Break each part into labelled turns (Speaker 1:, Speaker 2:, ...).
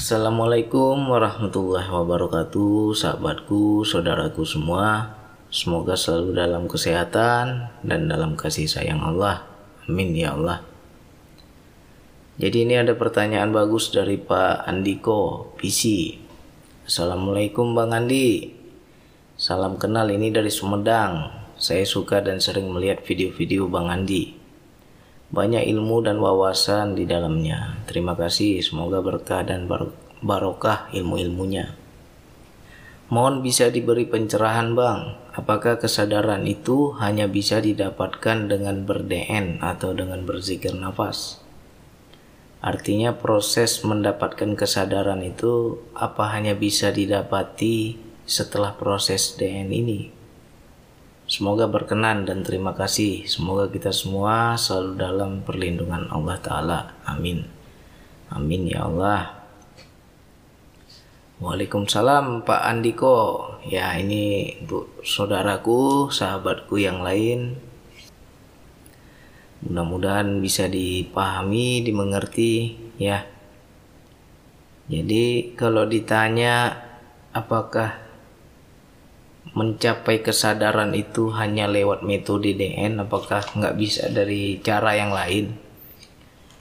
Speaker 1: Assalamualaikum warahmatullahi wabarakatuh Sahabatku, saudaraku semua. Semoga selalu dalam kesehatan dan dalam kasih sayang Allah. Amin ya Allah. Jadi ini ada pertanyaan bagus dari Pak Andiko PC Assalamualaikum Bang Andi. Salam kenal ini dari Sumedang. Saya suka dan sering melihat video-video Bang Andi banyak ilmu dan wawasan di dalamnya. Terima kasih, semoga berkah dan barokah ilmu-ilmunya. Mohon bisa diberi pencerahan, Bang. Apakah kesadaran itu hanya bisa didapatkan dengan berdn atau dengan berzikir nafas? Artinya proses mendapatkan kesadaran itu apa hanya bisa didapati setelah proses DN ini? Semoga berkenan dan terima kasih. Semoga kita semua selalu dalam perlindungan Allah Ta'ala. Amin. Amin ya Allah. Waalaikumsalam Pak Andiko. Ya ini untuk saudaraku, sahabatku yang lain. Mudah-mudahan bisa dipahami, dimengerti ya. Jadi kalau ditanya apakah mencapai kesadaran itu hanya lewat metode DN apakah nggak bisa dari cara yang lain?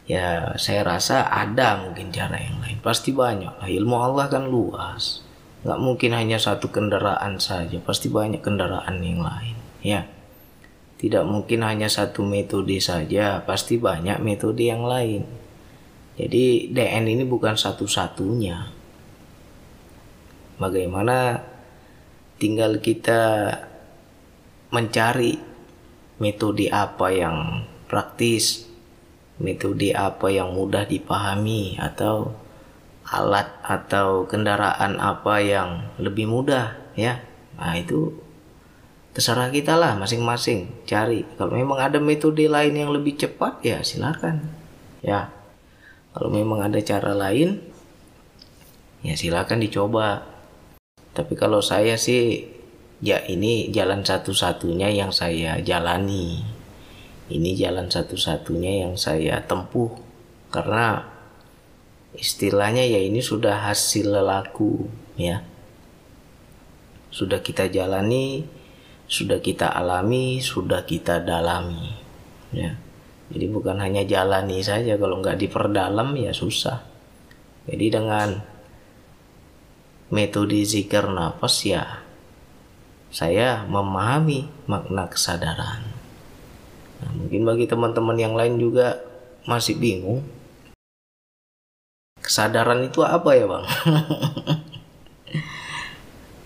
Speaker 1: Ya saya rasa ada mungkin cara yang lain. Pasti banyak lah. Ilmu Allah kan luas. Nggak mungkin hanya satu kendaraan saja. Pasti banyak kendaraan yang lain ya. Tidak mungkin hanya satu metode saja. Pasti banyak metode yang lain. Jadi DN ini bukan satu-satunya. Bagaimana tinggal kita mencari metode apa yang praktis, metode apa yang mudah dipahami atau alat atau kendaraan apa yang lebih mudah ya. Nah, itu terserah kita lah masing-masing cari. Kalau memang ada metode lain yang lebih cepat ya silakan. Ya. Kalau memang ada cara lain ya silakan dicoba tapi kalau saya sih ya ini jalan satu-satunya yang saya jalani. Ini jalan satu-satunya yang saya tempuh. Karena istilahnya ya ini sudah hasil lelaku ya. Sudah kita jalani sudah kita alami sudah kita dalami ya. Jadi bukan hanya jalani saja kalau nggak diperdalam ya susah. Jadi dengan metode zikir nafas ya saya memahami makna kesadaran. Nah, mungkin bagi teman-teman yang lain juga masih bingung. Kesadaran itu apa ya bang?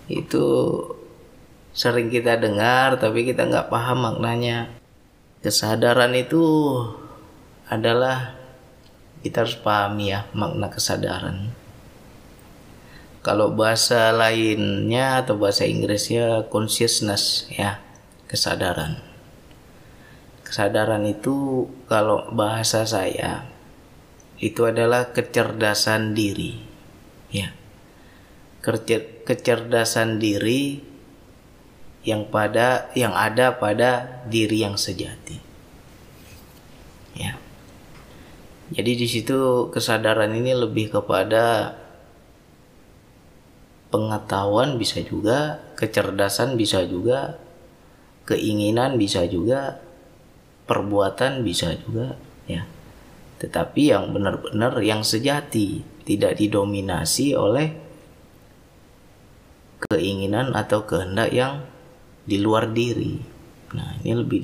Speaker 1: itu sering kita dengar tapi kita nggak paham maknanya. Kesadaran itu adalah kita harus pahami ya makna kesadaran kalau bahasa lainnya atau bahasa Inggrisnya consciousness ya kesadaran. Kesadaran itu kalau bahasa saya itu adalah kecerdasan diri ya. Kecer kecerdasan diri yang pada yang ada pada diri yang sejati ya. Jadi di situ kesadaran ini lebih kepada pengetahuan bisa juga, kecerdasan bisa juga, keinginan bisa juga, perbuatan bisa juga, ya. Tetapi yang benar-benar yang sejati, tidak didominasi oleh keinginan atau kehendak yang di luar diri. Nah, ini lebih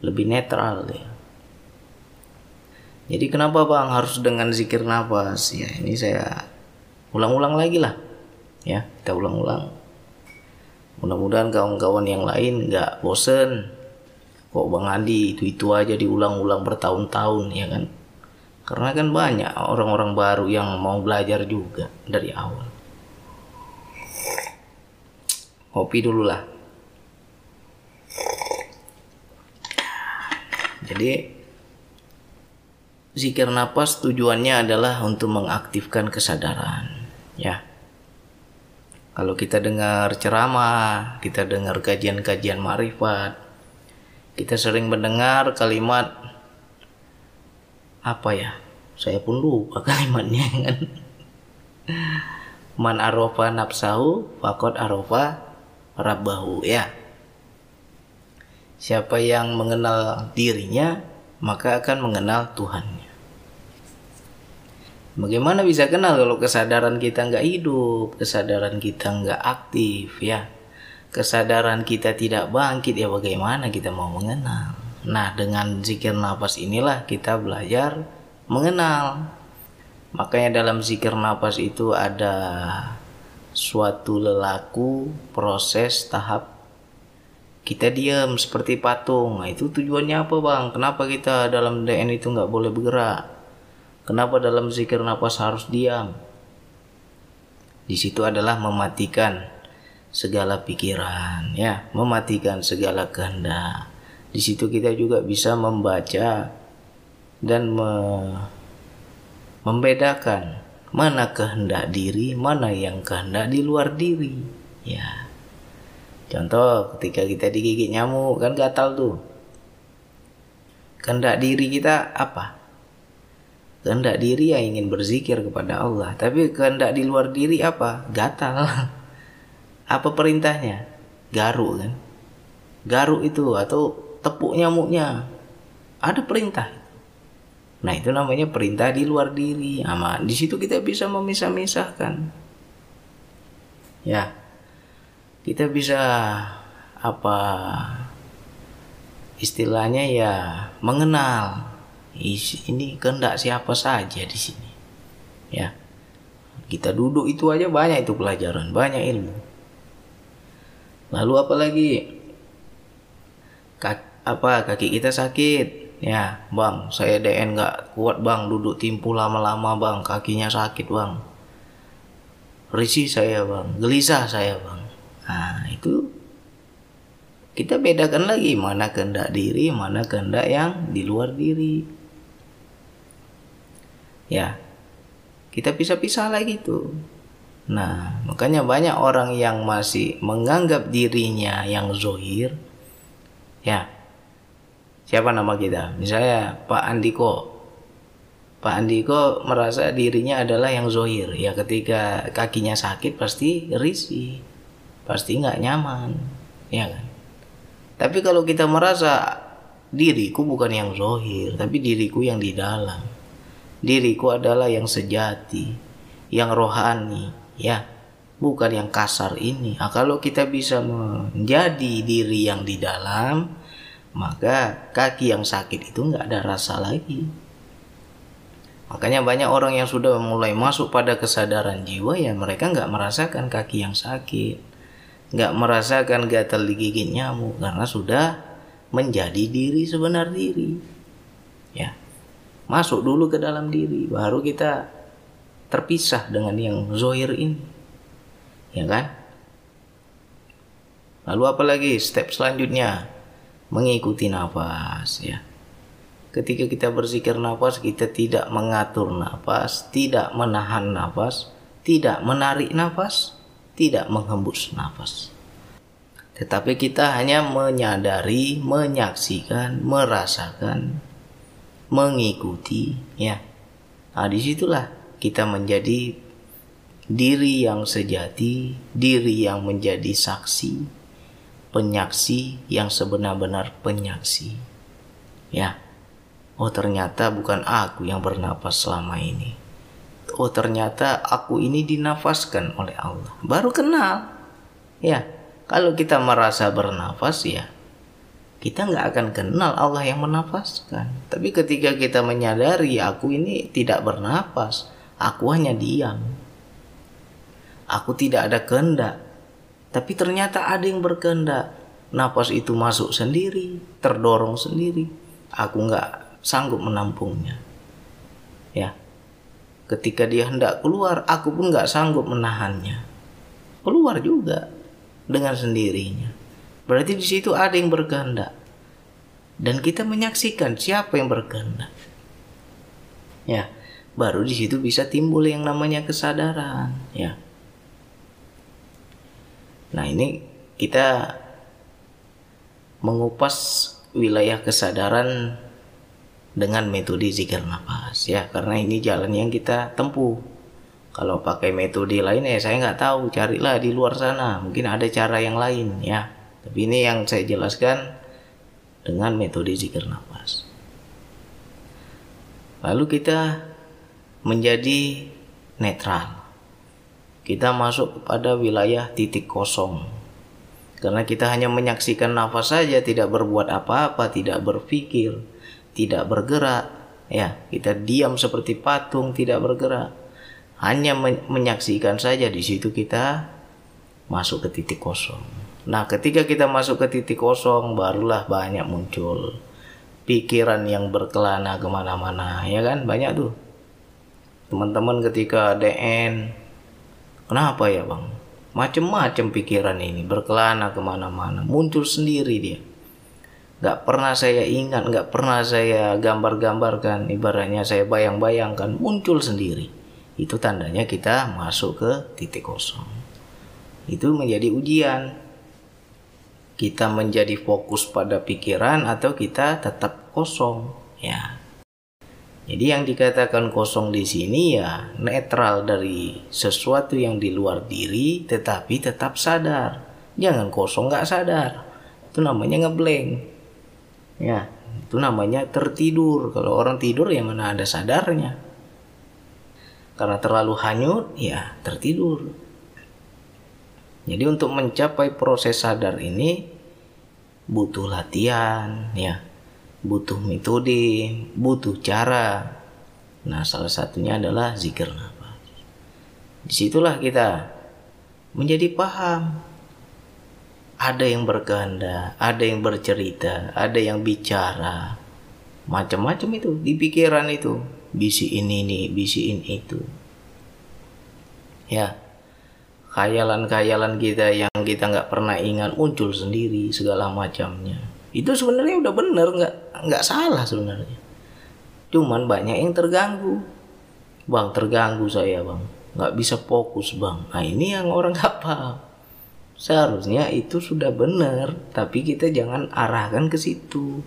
Speaker 1: lebih netral ya. Jadi kenapa Bang harus dengan zikir nafas? Ya, ini saya ulang-ulang lagi lah ya kita ulang-ulang. Mudah-mudahan kawan-kawan yang lain nggak bosen. Kok Bang Andi itu itu aja diulang-ulang bertahun-tahun ya kan? Karena kan banyak orang-orang baru yang mau belajar juga dari awal. Kopi dulu lah. Jadi zikir napas tujuannya adalah untuk mengaktifkan kesadaran ya kalau kita dengar ceramah, kita dengar kajian-kajian marifat, kita sering mendengar kalimat apa ya? Saya pun lupa kalimatnya kan. Man arofa nafsahu fakot arofa rabbahu ya. Siapa yang mengenal dirinya maka akan mengenal Tuhannya. Bagaimana bisa kenal kalau kesadaran kita nggak hidup, kesadaran kita nggak aktif ya, kesadaran kita tidak bangkit ya bagaimana kita mau mengenal? Nah dengan zikir nafas inilah kita belajar mengenal. Makanya dalam zikir nafas itu ada suatu lelaku proses tahap kita diam seperti patung. Nah, itu tujuannya apa bang? Kenapa kita dalam DN itu nggak boleh bergerak? Kenapa dalam zikir nafas harus diam? Di situ adalah mematikan segala pikiran, ya, mematikan segala kehendak. Di situ kita juga bisa membaca dan me membedakan mana kehendak diri, mana yang kehendak di luar diri. Ya. Contoh ketika kita digigit nyamuk kan gatal tuh. Kehendak diri kita apa? Kehendak diri ya ingin berzikir kepada Allah. Tapi kehendak di luar diri apa? Gatal. Apa perintahnya? Garuk kan? Garuk itu atau tepuk nyamuknya. Ada perintah. Nah itu namanya perintah di luar diri. Ama di situ kita bisa memisah-misahkan. Ya. Kita bisa apa istilahnya ya mengenal ini kehendak siapa saja di sini. Ya. Kita duduk itu aja banyak itu pelajaran banyak ilmu. Lalu apalagi Kak, apa kaki kita sakit? Ya bang saya DN nggak kuat bang. Duduk timpu lama-lama bang. Kakinya sakit bang. Risih saya bang. Gelisah saya bang. Nah itu kita bedakan lagi mana kehendak diri mana kehendak yang di luar diri ya kita pisah-pisah lagi tuh. Nah makanya banyak orang yang masih menganggap dirinya yang zohir. Ya siapa nama kita? Misalnya Pak Andiko. Pak Andiko merasa dirinya adalah yang zohir. Ya ketika kakinya sakit pasti risih pasti nggak nyaman. Ya kan? Tapi kalau kita merasa diriku bukan yang zohir tapi diriku yang di dalam diriku adalah yang sejati, yang rohani, ya, bukan yang kasar ini. Nah, kalau kita bisa menjadi diri yang di dalam, maka kaki yang sakit itu nggak ada rasa lagi. Makanya banyak orang yang sudah mulai masuk pada kesadaran jiwa ya mereka nggak merasakan kaki yang sakit, nggak merasakan gatal digigit nyamuk karena sudah menjadi diri sebenar diri. Ya masuk dulu ke dalam diri baru kita terpisah dengan yang zohir ini. Ya kan? Lalu apalagi step selanjutnya mengikuti nafas ya. Ketika kita berzikir nafas kita tidak mengatur nafas tidak menahan nafas tidak menarik nafas tidak menghembus nafas. Tetapi kita hanya menyadari, menyaksikan, merasakan mengikuti ya. Nah di situlah kita menjadi diri yang sejati diri yang menjadi saksi penyaksi yang sebenar-benar penyaksi ya. Oh ternyata bukan aku yang bernapas selama ini. Oh ternyata aku ini dinafaskan oleh Allah. Baru kenal ya. Kalau kita merasa bernafas ya kita nggak akan kenal Allah yang menafaskan. Tapi ketika kita menyadari aku ini tidak bernapas, aku hanya diam. Aku tidak ada kehendak. Tapi ternyata ada yang berkehendak. Napas itu masuk sendiri, terdorong sendiri. Aku nggak sanggup menampungnya. Ya, ketika dia hendak keluar, aku pun nggak sanggup menahannya. Keluar juga dengan sendirinya. Berarti di situ ada yang berkehendak. Dan kita menyaksikan siapa yang berkehendak. Ya, baru di situ bisa timbul yang namanya kesadaran, ya. Nah, ini kita mengupas wilayah kesadaran dengan metode zikir nafas ya karena ini jalan yang kita tempuh kalau pakai metode lain ya saya nggak tahu carilah di luar sana mungkin ada cara yang lain ya tapi ini yang saya jelaskan dengan metode zikir nafas. Lalu kita menjadi netral. Kita masuk kepada wilayah titik kosong. Karena kita hanya menyaksikan nafas saja tidak berbuat apa-apa tidak berpikir tidak bergerak. Ya kita diam seperti patung tidak bergerak. Hanya menyaksikan saja di situ kita masuk ke titik kosong. Nah, ketika kita masuk ke titik kosong, barulah banyak muncul pikiran yang berkelana ke mana-mana, ya kan? Banyak tuh. Teman-teman ketika DN, kenapa ya bang? Macem-macem pikiran ini berkelana ke mana-mana, muncul sendiri dia. Gak pernah saya ingat, gak pernah saya gambar-gambarkan, ibaratnya saya bayang-bayangkan, muncul sendiri itu tandanya kita masuk ke titik kosong. Itu menjadi ujian. Kita menjadi fokus pada pikiran atau kita tetap kosong, ya. Jadi yang dikatakan kosong di sini ya netral dari sesuatu yang di luar diri tetapi tetap sadar. Jangan kosong nggak sadar. Itu namanya ngeblank. Ya, itu namanya tertidur. Kalau orang tidur ya mana ada sadarnya karena terlalu hanyut ya tertidur jadi untuk mencapai proses sadar ini butuh latihan ya. Butuh metode butuh cara. Nah salah satunya adalah zikir nafas. Di situlah kita menjadi paham. Ada yang berkehendak ada yang bercerita ada yang bicara. Macam-macam itu di pikiran itu. Bisiin ini bisiin itu. Ya khayalan-khayalan kita yang kita nggak pernah ingat muncul sendiri segala macamnya. Itu sebenarnya udah bener nggak nggak salah sebenarnya. Cuman banyak yang terganggu. Bang terganggu saya bang. Nggak bisa fokus bang. Nah ini yang orang nggak paham. Seharusnya itu sudah benar tapi kita jangan arahkan ke situ.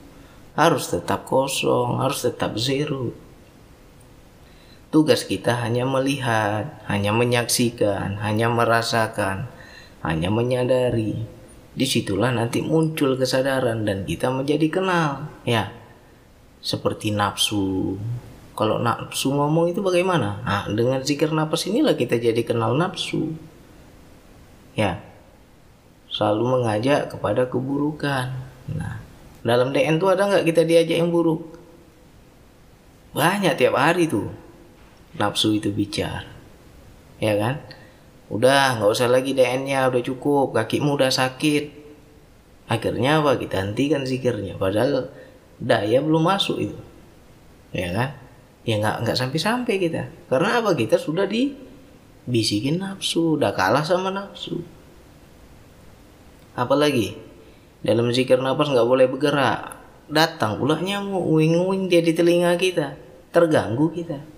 Speaker 1: Harus tetap kosong harus tetap zero Tugas kita hanya melihat, hanya menyaksikan, hanya merasakan, hanya menyadari. Di situlah nanti muncul kesadaran dan kita menjadi kenal. Ya, seperti nafsu. Kalau nafsu ngomong itu bagaimana? Nah, dengan zikir nafas inilah kita jadi kenal nafsu. Ya, selalu mengajak kepada keburukan. Nah, dalam DN tuh ada nggak kita diajak yang buruk? Banyak tiap hari tuh nafsu itu bicara. Ya kan? Udah nggak usah lagi DN-nya udah cukup. Kakimu udah sakit. Akhirnya apa? Kita hentikan zikirnya. Padahal daya belum masuk itu. Ya kan? Ya nggak nggak sampai sampai kita. Karena apa? Kita sudah dibisikin nafsu udah kalah sama nafsu. Apalagi? Dalam zikir nafas nggak boleh bergerak. Datang pula nyamuk wing-wing dia di telinga kita. Terganggu kita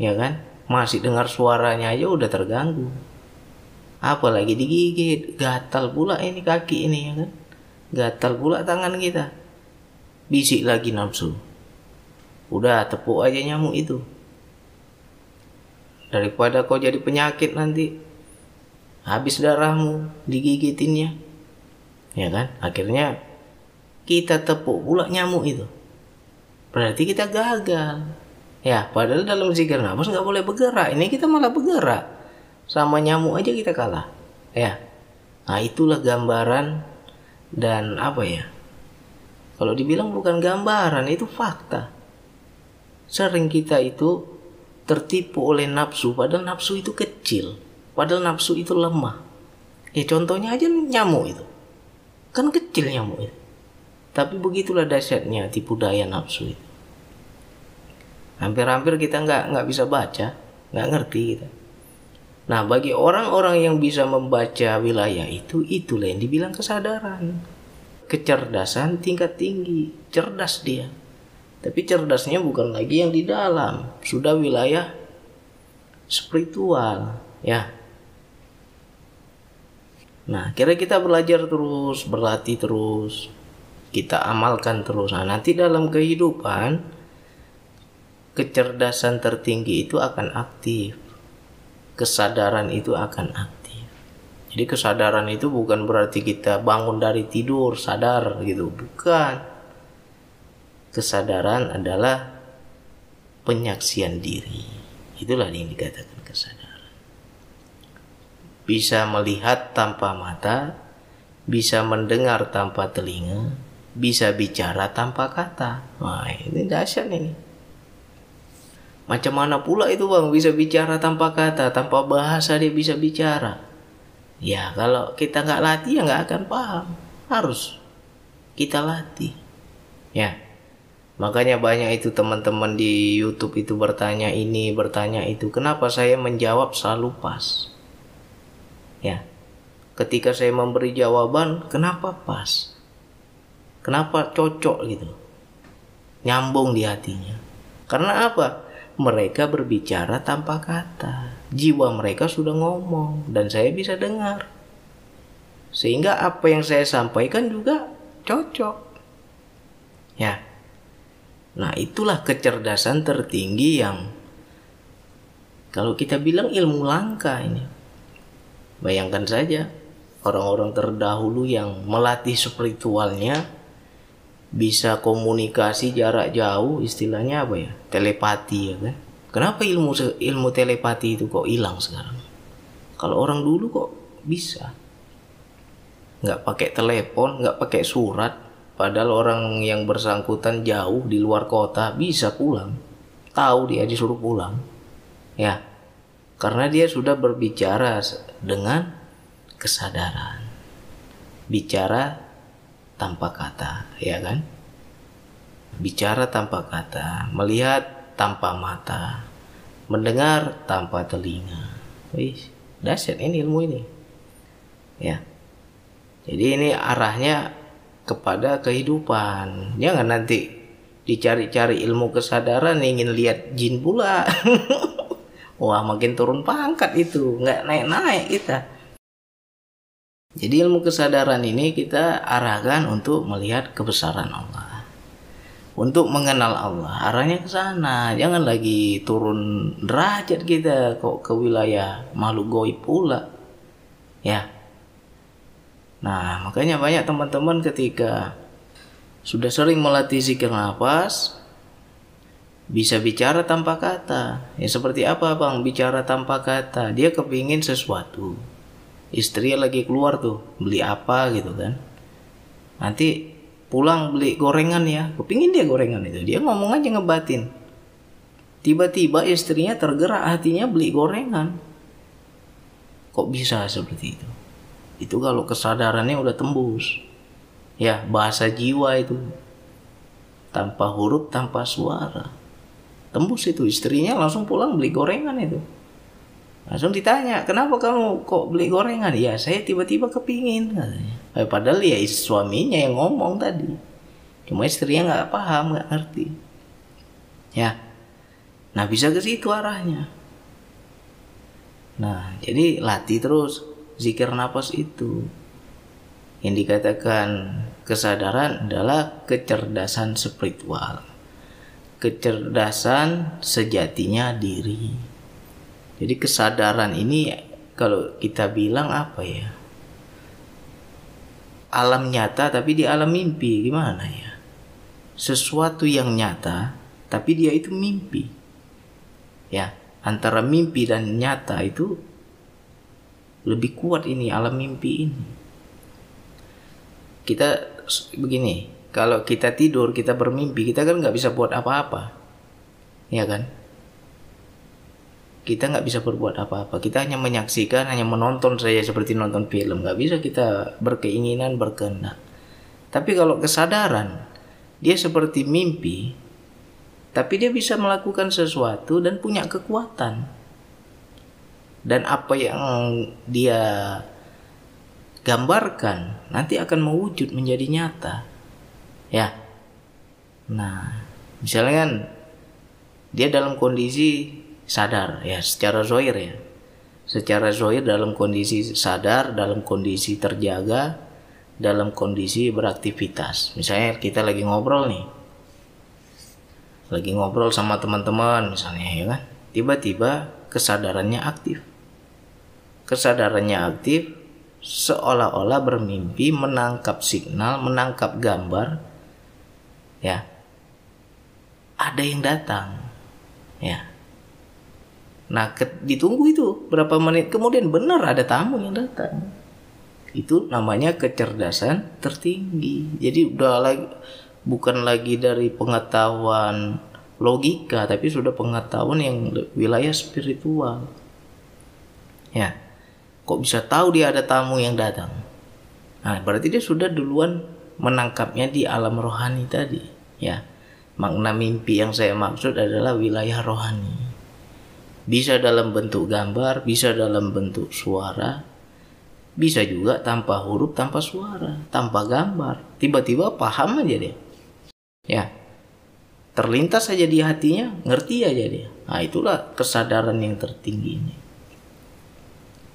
Speaker 1: ya kan? Masih dengar suaranya aja udah terganggu. Apalagi digigit. Gatal pula ini kaki ini ya kan? Gatal pula tangan kita. Bisik lagi nafsu. Udah tepuk aja nyamuk itu. Daripada kau jadi penyakit nanti habis darahmu digigitinnya. Ya kan? Akhirnya kita tepuk pula nyamuk itu. Berarti kita gagal Ya, padahal dalam zikir nafas nggak boleh bergerak. Ini kita malah bergerak. Sama nyamuk aja kita kalah. Ya. Nah, itulah gambaran dan apa ya? Kalau dibilang bukan gambaran, itu fakta. Sering kita itu tertipu oleh nafsu, padahal nafsu itu kecil. Padahal nafsu itu lemah. Ya contohnya aja nyamuk itu. Kan kecil nyamuk itu. Tapi begitulah dahsyatnya tipu daya nafsu itu hampir-hampir kita nggak nggak bisa baca nggak ngerti kita nah bagi orang-orang yang bisa membaca wilayah itu itulah yang dibilang kesadaran. Kecerdasan tingkat tinggi cerdas dia. Tapi cerdasnya bukan lagi yang di dalam sudah wilayah spiritual ya. Nah kira kita belajar terus berlatih terus kita amalkan terus. Nah nanti dalam kehidupan kecerdasan tertinggi itu akan aktif kesadaran itu akan aktif. Jadi kesadaran itu bukan berarti kita bangun dari tidur sadar gitu, bukan. Kesadaran adalah penyaksian diri. Itulah yang dikatakan kesadaran. Bisa melihat tanpa mata, bisa mendengar tanpa telinga, bisa bicara tanpa kata. Wah, ini dahsyat ini. Macam mana pula itu bang bisa bicara tanpa kata, tanpa bahasa dia bisa bicara. Ya kalau kita nggak latih ya nggak akan paham. Harus kita latih. Ya. Makanya banyak itu teman-teman di YouTube itu bertanya ini, bertanya itu. Kenapa saya menjawab selalu pas? Ya. Ketika saya memberi jawaban, kenapa pas? Kenapa cocok gitu? Nyambung di hatinya. Karena apa? Mereka berbicara tanpa kata. Jiwa mereka sudah ngomong dan saya bisa dengar. Sehingga apa yang saya sampaikan juga cocok. Ya. Nah, itulah kecerdasan tertinggi yang kalau kita bilang ilmu langka ini. Bayangkan saja orang-orang terdahulu yang melatih spiritualnya bisa komunikasi jarak jauh istilahnya apa ya? Telepati ya kan? Kenapa ilmu ilmu telepati itu kok hilang sekarang? Kalau orang dulu kok bisa. Nggak pakai telepon nggak pakai surat. Padahal orang yang bersangkutan jauh di luar kota bisa pulang. Tahu dia disuruh pulang. Ya. Karena dia sudah berbicara dengan kesadaran. Bicara tanpa kata, ya kan? Bicara tanpa kata, melihat tanpa mata, mendengar tanpa telinga. Wih, dahsyat ini ilmu ini. Ya. Jadi ini arahnya kepada kehidupan. Jangan nanti dicari-cari ilmu kesadaran ingin lihat jin pula. Wah, makin turun pangkat itu, nggak naik-naik kita. Jadi ilmu kesadaran ini kita arahkan untuk melihat kebesaran Allah. Untuk mengenal Allah, arahnya ke sana. Jangan lagi turun derajat kita kok ke wilayah makhluk goib pula. Ya. Nah, makanya banyak teman-teman ketika sudah sering melatih zikir nafas, bisa bicara tanpa kata. Ya seperti apa bang bicara tanpa kata? Dia kepingin sesuatu istri lagi keluar tuh beli apa gitu kan. Nanti pulang beli gorengan ya. Kepingin dia gorengan itu. Dia ngomong aja ngebatin. Tiba-tiba istrinya tergerak hatinya beli gorengan. Kok bisa seperti itu? Itu kalau kesadarannya udah tembus. Ya bahasa jiwa itu. Tanpa huruf tanpa suara. Tembus itu. Istrinya langsung pulang beli gorengan itu Langsung ditanya, kenapa kamu kok beli gorengan? Ya saya tiba-tiba kepingin katanya. Eh, padahal ya suaminya yang ngomong tadi. Cuma istrinya nggak paham, nggak ngerti. Ya, nah bisa ke situ arahnya. Nah, jadi latih terus zikir nafas itu. Yang dikatakan kesadaran adalah kecerdasan spiritual. Kecerdasan sejatinya diri. Jadi kesadaran ini kalau kita bilang apa ya? Alam nyata tapi di alam mimpi gimana ya? Sesuatu yang nyata tapi dia itu mimpi. Ya, antara mimpi dan nyata itu lebih kuat ini alam mimpi ini. Kita begini, kalau kita tidur kita bermimpi kita kan nggak bisa buat apa-apa, ya kan? Kita nggak bisa berbuat apa-apa. Kita hanya menyaksikan hanya menonton saja seperti nonton film. Nggak bisa kita berkeinginan berkehendak. Tapi kalau kesadaran dia seperti mimpi tapi dia bisa melakukan sesuatu dan punya kekuatan. Dan apa yang dia gambarkan nanti akan mewujud menjadi nyata. Ya. Nah misalnya kan dia dalam kondisi sadar ya secara zohir ya secara zohir dalam kondisi sadar dalam kondisi terjaga dalam kondisi beraktivitas misalnya kita lagi ngobrol nih lagi ngobrol sama teman-teman misalnya ya kan tiba-tiba kesadarannya aktif kesadarannya aktif seolah-olah bermimpi menangkap signal, menangkap gambar ya. Ada yang datang. Ya. Nah, ditunggu itu berapa menit kemudian benar ada tamu yang datang. Itu namanya kecerdasan tertinggi. Jadi udah lagi bukan lagi dari pengetahuan logika tapi sudah pengetahuan yang wilayah spiritual ya kok bisa tahu dia ada tamu yang datang nah berarti dia sudah duluan menangkapnya di alam rohani tadi ya makna mimpi yang saya maksud adalah wilayah rohani bisa dalam bentuk gambar bisa dalam bentuk suara bisa juga tanpa huruf tanpa suara tanpa gambar tiba-tiba paham aja dia ya terlintas saja di hatinya, ngerti aja dia. Nah, itulah kesadaran yang tertinggi ini.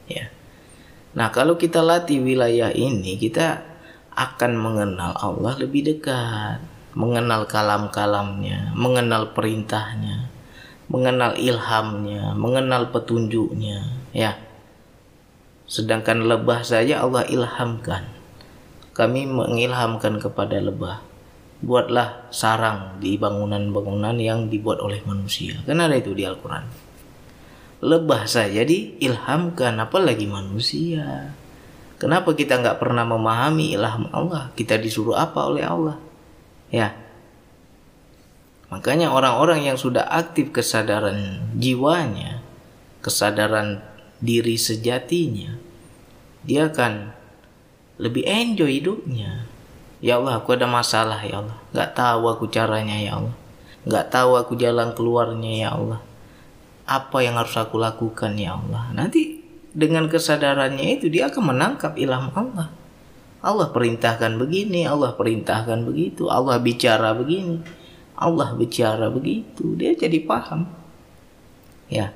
Speaker 1: Ya. Nah, kalau kita latih wilayah ini, kita akan mengenal Allah lebih dekat, mengenal kalam-kalamnya, mengenal perintahnya, mengenal ilhamnya, mengenal petunjuknya, ya. Sedangkan lebah saja Allah ilhamkan. Kami mengilhamkan kepada lebah buatlah sarang di bangunan-bangunan yang dibuat oleh manusia. Kan ada itu di Al-Quran. Lebah saja diilhamkan, apalagi manusia. Kenapa kita nggak pernah memahami ilham Allah? Kita disuruh apa oleh Allah? Ya. Makanya orang-orang yang sudah aktif kesadaran jiwanya, kesadaran diri sejatinya, dia akan lebih enjoy hidupnya Ya Allah, aku ada masalah ya Allah. Gak tahu aku caranya ya Allah. Gak tahu aku jalan keluarnya ya Allah. Apa yang harus aku lakukan ya Allah. Nanti dengan kesadarannya itu dia akan menangkap ilham Allah. Allah perintahkan begini, Allah perintahkan begitu, Allah bicara begini, Allah bicara begitu. Dia jadi paham. Ya,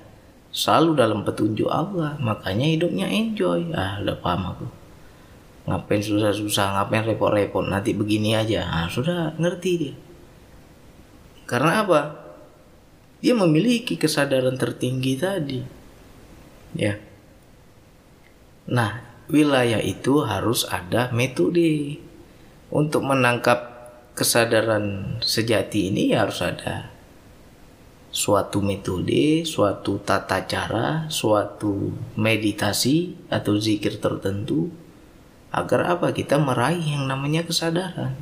Speaker 1: selalu dalam petunjuk Allah. Makanya hidupnya enjoy. Ah, udah paham aku ngapain susah-susah ngapain repot-repot nanti begini aja nah, sudah ngerti dia karena apa dia memiliki kesadaran tertinggi tadi ya nah wilayah itu harus ada metode untuk menangkap kesadaran sejati ini ya harus ada. Suatu metode, suatu tata cara, suatu meditasi atau zikir tertentu agar apa? Kita meraih yang namanya kesadaran.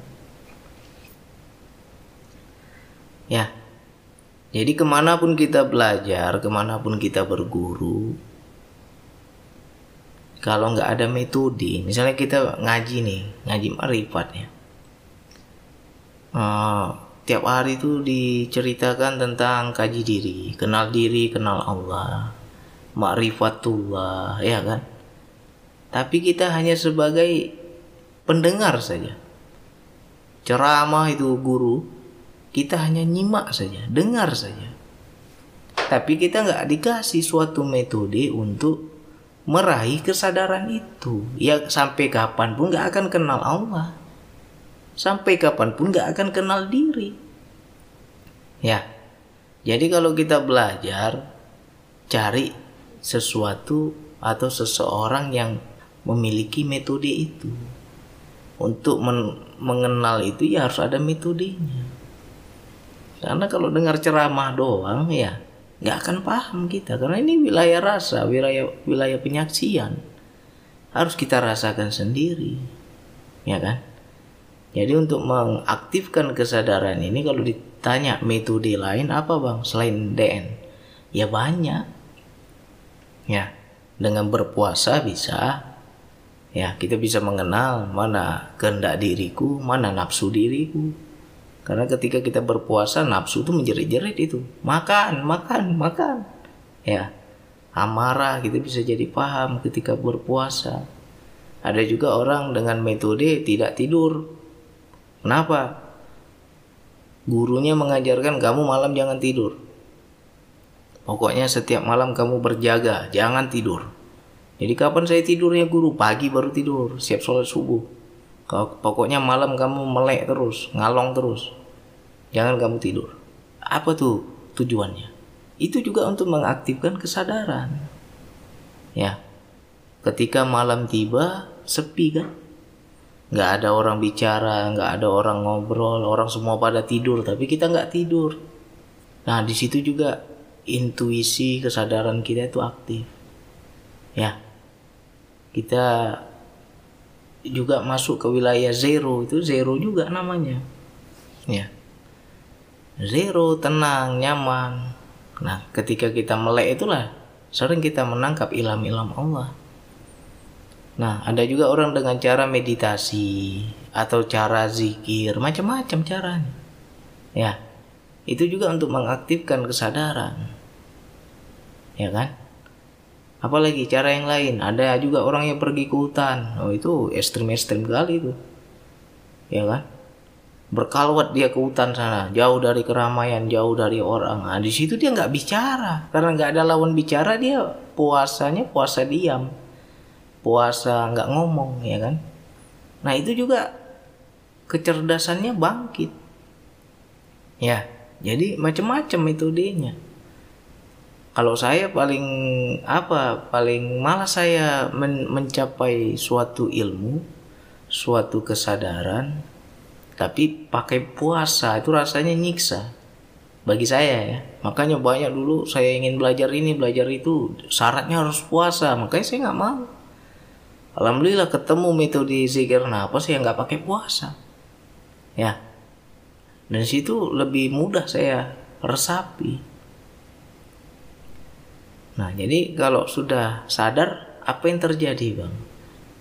Speaker 1: Ya. Jadi ke mana pun kita belajar ke mana pun kita berguru kalau nggak ada metode misalnya kita ngaji nih ngaji marifat ya uh, tiap hari itu diceritakan tentang kaji diri kenal diri kenal Allah makrifatullah ya kan tapi kita hanya sebagai pendengar saja. Ceramah itu guru, kita hanya nyimak saja, dengar saja. Tapi kita nggak dikasih suatu metode untuk meraih kesadaran itu. Ya sampai kapan pun nggak akan kenal Allah. Sampai kapan pun nggak akan kenal diri. Ya, jadi kalau kita belajar, cari sesuatu atau seseorang yang memiliki metode itu. Untuk men mengenal itu ya harus ada metodenya. Karena kalau dengar ceramah doang ya nggak akan paham kita karena ini wilayah rasa, wilayah wilayah penyaksian. Harus kita rasakan sendiri. Ya kan? Jadi untuk mengaktifkan kesadaran ini kalau ditanya metode lain apa bang selain DN? Ya banyak. Ya, dengan berpuasa bisa, ya kita bisa mengenal mana kehendak diriku mana nafsu diriku. Karena ketika kita berpuasa nafsu itu menjerit-jerit itu. Makan makan makan. Ya amarah kita bisa jadi paham ketika berpuasa. Ada juga orang dengan metode tidak tidur kenapa gurunya mengajarkan kamu malam jangan tidur pokoknya setiap malam kamu berjaga jangan tidur jadi kapan saya tidurnya guru? Pagi baru tidur, siap sholat subuh. Pokoknya malam kamu melek terus, ngalong terus. Jangan kamu tidur. Apa tuh tujuannya? Itu juga untuk mengaktifkan kesadaran. Ya. ketika malam tiba sepi kan nggak ada orang bicara nggak ada orang ngobrol orang semua pada tidur tapi kita nggak tidur. Nah di situ juga intuisi kesadaran kita itu aktif. Ya. Kita juga masuk ke wilayah zero itu zero juga namanya. Ya. Zero tenang nyaman. Nah ketika kita melek itulah sering kita menangkap ilham-ilham Allah Nah, ada juga orang dengan cara meditasi atau cara zikir, macam-macam caranya. Ya. Itu juga untuk mengaktifkan kesadaran. Ya kan? Apalagi cara yang lain, ada juga orang yang pergi ke hutan. Oh, itu ekstrim-ekstrim kali itu. Ya kan? Berkalwat dia ke hutan sana, jauh dari keramaian, jauh dari orang. Nah, di situ dia nggak bicara, karena nggak ada lawan bicara dia puasanya puasa diam puasa nggak ngomong ya kan? Nah itu juga kecerdasannya bangkit. Ya jadi macam-macam itu dia kalau saya paling apa paling malas saya men mencapai suatu ilmu suatu kesadaran tapi pakai puasa itu rasanya nyiksa bagi saya ya. Makanya banyak dulu saya ingin belajar ini belajar itu syaratnya harus puasa makanya saya nggak mau Alhamdulillah ketemu metode zikir nafas yang nggak pakai puasa. Ya. Dan situ lebih mudah saya resapi. Nah, jadi kalau sudah sadar apa yang terjadi, Bang?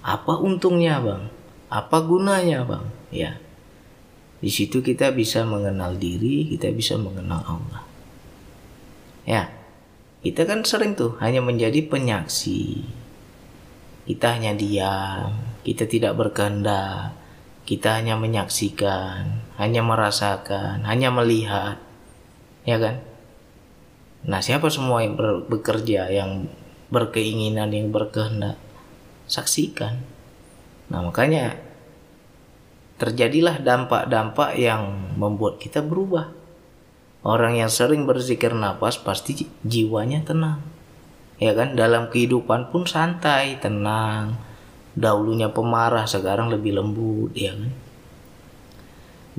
Speaker 1: Apa untungnya, Bang? Apa gunanya, Bang? Ya. Di situ kita bisa mengenal diri, kita bisa mengenal Allah. Ya. Kita kan sering tuh hanya menjadi penyaksi, kita hanya diam, kita tidak berkehendak, kita hanya menyaksikan, hanya merasakan, hanya melihat, ya kan? Nah, siapa semua yang ber bekerja, yang berkeinginan, yang berkehendak, saksikan. Nah, makanya terjadilah dampak-dampak yang membuat kita berubah. Orang yang sering berzikir nafas pasti jiwanya tenang ya kan? Dalam kehidupan pun santai tenang. Dahulunya pemarah sekarang lebih lembut ya kan?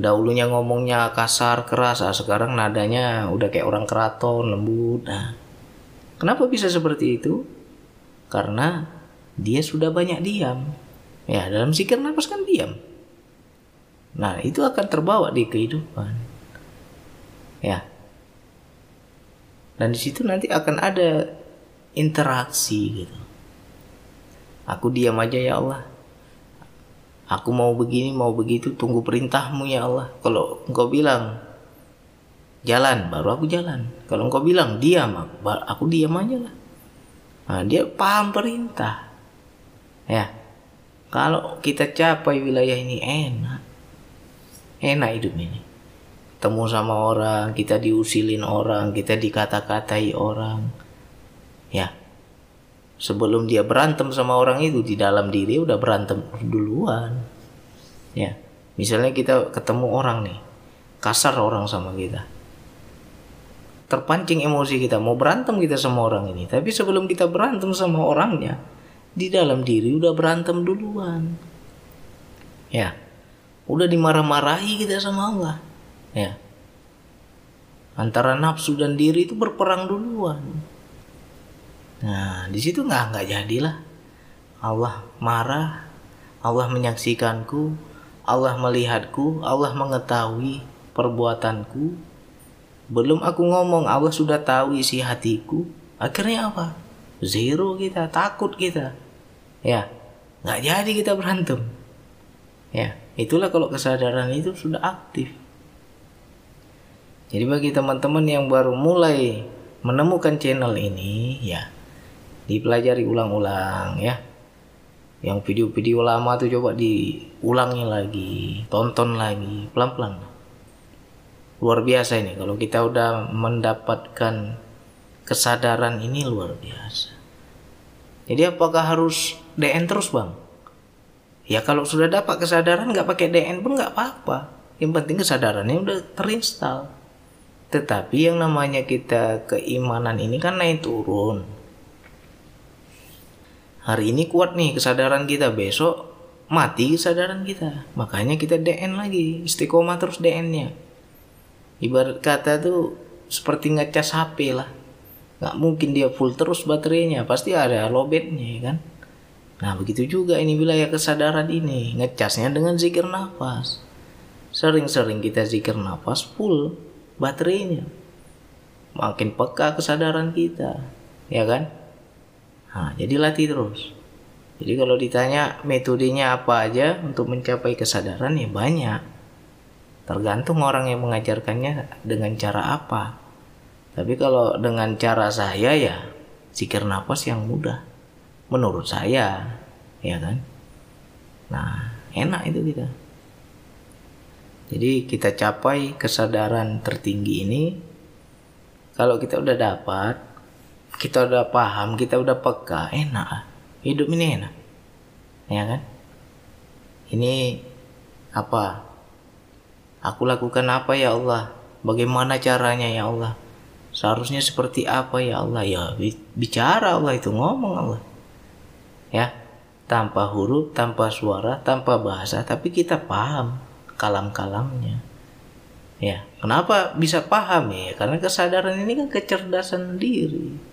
Speaker 1: Dahulunya ngomongnya kasar keras ah, sekarang nadanya udah kayak orang keraton lembut nah kenapa bisa seperti itu? Karena dia sudah banyak diam. Ya dalam sikir nafas kan diam. Nah itu akan terbawa di kehidupan. Ya. Dan di situ nanti akan ada interaksi gitu. Aku diam aja ya Allah. Aku mau begini, mau begitu, tunggu perintahmu ya Allah. Kalau engkau bilang jalan, baru aku jalan. Kalau engkau bilang diam, aku diam aja lah. Nah, dia paham perintah. Ya. Kalau kita capai wilayah ini enak. Enak hidup ini. Temu sama orang, kita diusilin orang, kita dikata-katai orang ya. Sebelum dia berantem sama orang itu di dalam diri udah berantem duluan. Ya. Misalnya kita ketemu orang nih kasar orang sama kita. Terpancing emosi kita mau berantem kita sama orang ini. Tapi sebelum kita berantem sama orangnya di dalam diri udah berantem duluan. Ya. Udah dimarah-marahi kita sama Allah. Ya. Antara nafsu dan diri itu berperang duluan Nah, di situ nggak nggak jadilah. Allah marah, Allah menyaksikanku, Allah melihatku, Allah mengetahui perbuatanku. Belum aku ngomong, Allah sudah tahu isi hatiku. Akhirnya apa? Zero kita, takut kita. Ya, nggak jadi kita berantem. Ya, itulah kalau kesadaran itu sudah aktif. Jadi bagi teman-teman yang baru mulai menemukan channel ini, ya dipelajari ulang-ulang ya. Yang video-video lama tuh coba diulangi lagi tonton lagi pelan-pelan. Luar biasa ini kalau kita udah mendapatkan kesadaran ini luar biasa. Jadi apakah harus DN terus bang? Ya kalau sudah dapat kesadaran nggak pakai DN pun nggak apa-apa. Yang penting kesadarannya udah terinstall. Tetapi yang namanya kita keimanan ini kan naik turun hari ini kuat nih kesadaran kita besok mati kesadaran kita. Makanya kita DN lagi istiqomah terus DN-nya ibarat kata tuh seperti ngecas HP lah. Nggak mungkin dia full terus baterainya pasti ada lobetnya ya kan? Nah begitu juga ini wilayah kesadaran ini ngecasnya dengan zikir nafas. Sering-sering kita zikir nafas full baterainya. Makin peka kesadaran kita ya kan nah jadi latih terus. Jadi kalau ditanya metodenya apa aja untuk mencapai kesadaran ya banyak. Tergantung orang yang mengajarkannya dengan cara apa. Tapi kalau dengan cara saya ya zikir nafas yang mudah. Menurut saya ya kan? Nah enak itu kita. Jadi kita capai kesadaran tertinggi ini kalau kita udah dapat, kita udah paham, kita udah peka, enak. Hidup ini enak. Ya kan? Ini apa? Aku lakukan apa ya Allah? Bagaimana caranya ya Allah? Seharusnya seperti apa ya Allah? Ya bicara Allah itu ngomong Allah. Ya, tanpa huruf, tanpa suara, tanpa bahasa, tapi kita paham kalam-kalamnya. Ya, kenapa bisa paham ya? Karena kesadaran ini kan kecerdasan diri.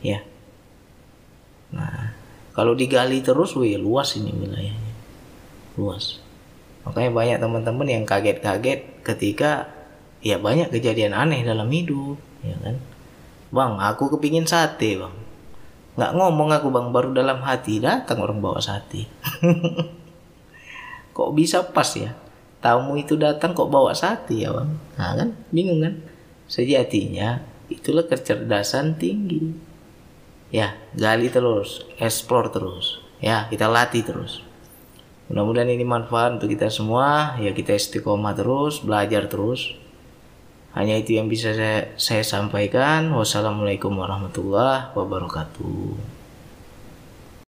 Speaker 1: Ya. Nah, kalau digali terus, wih luas ini wilayahnya. Luas. Makanya banyak teman-teman yang kaget-kaget ketika ya banyak kejadian aneh dalam hidup, ya kan? Bang, aku kepingin sate, bang. Nggak ngomong aku bang, baru dalam hati datang orang bawa sate. Kok bisa pas ya? tamu itu datang kok bawa sate ya bang nah kan bingung kan sejatinya itulah kecerdasan tinggi ya gali terus explore terus. Ya kita latih terus. Mudah-mudahan ini manfaat untuk kita semua. Ya kita istiqomah terus belajar terus. Hanya itu yang bisa saya, saya sampaikan. Wassalamualaikum warahmatullahi wabarakatuh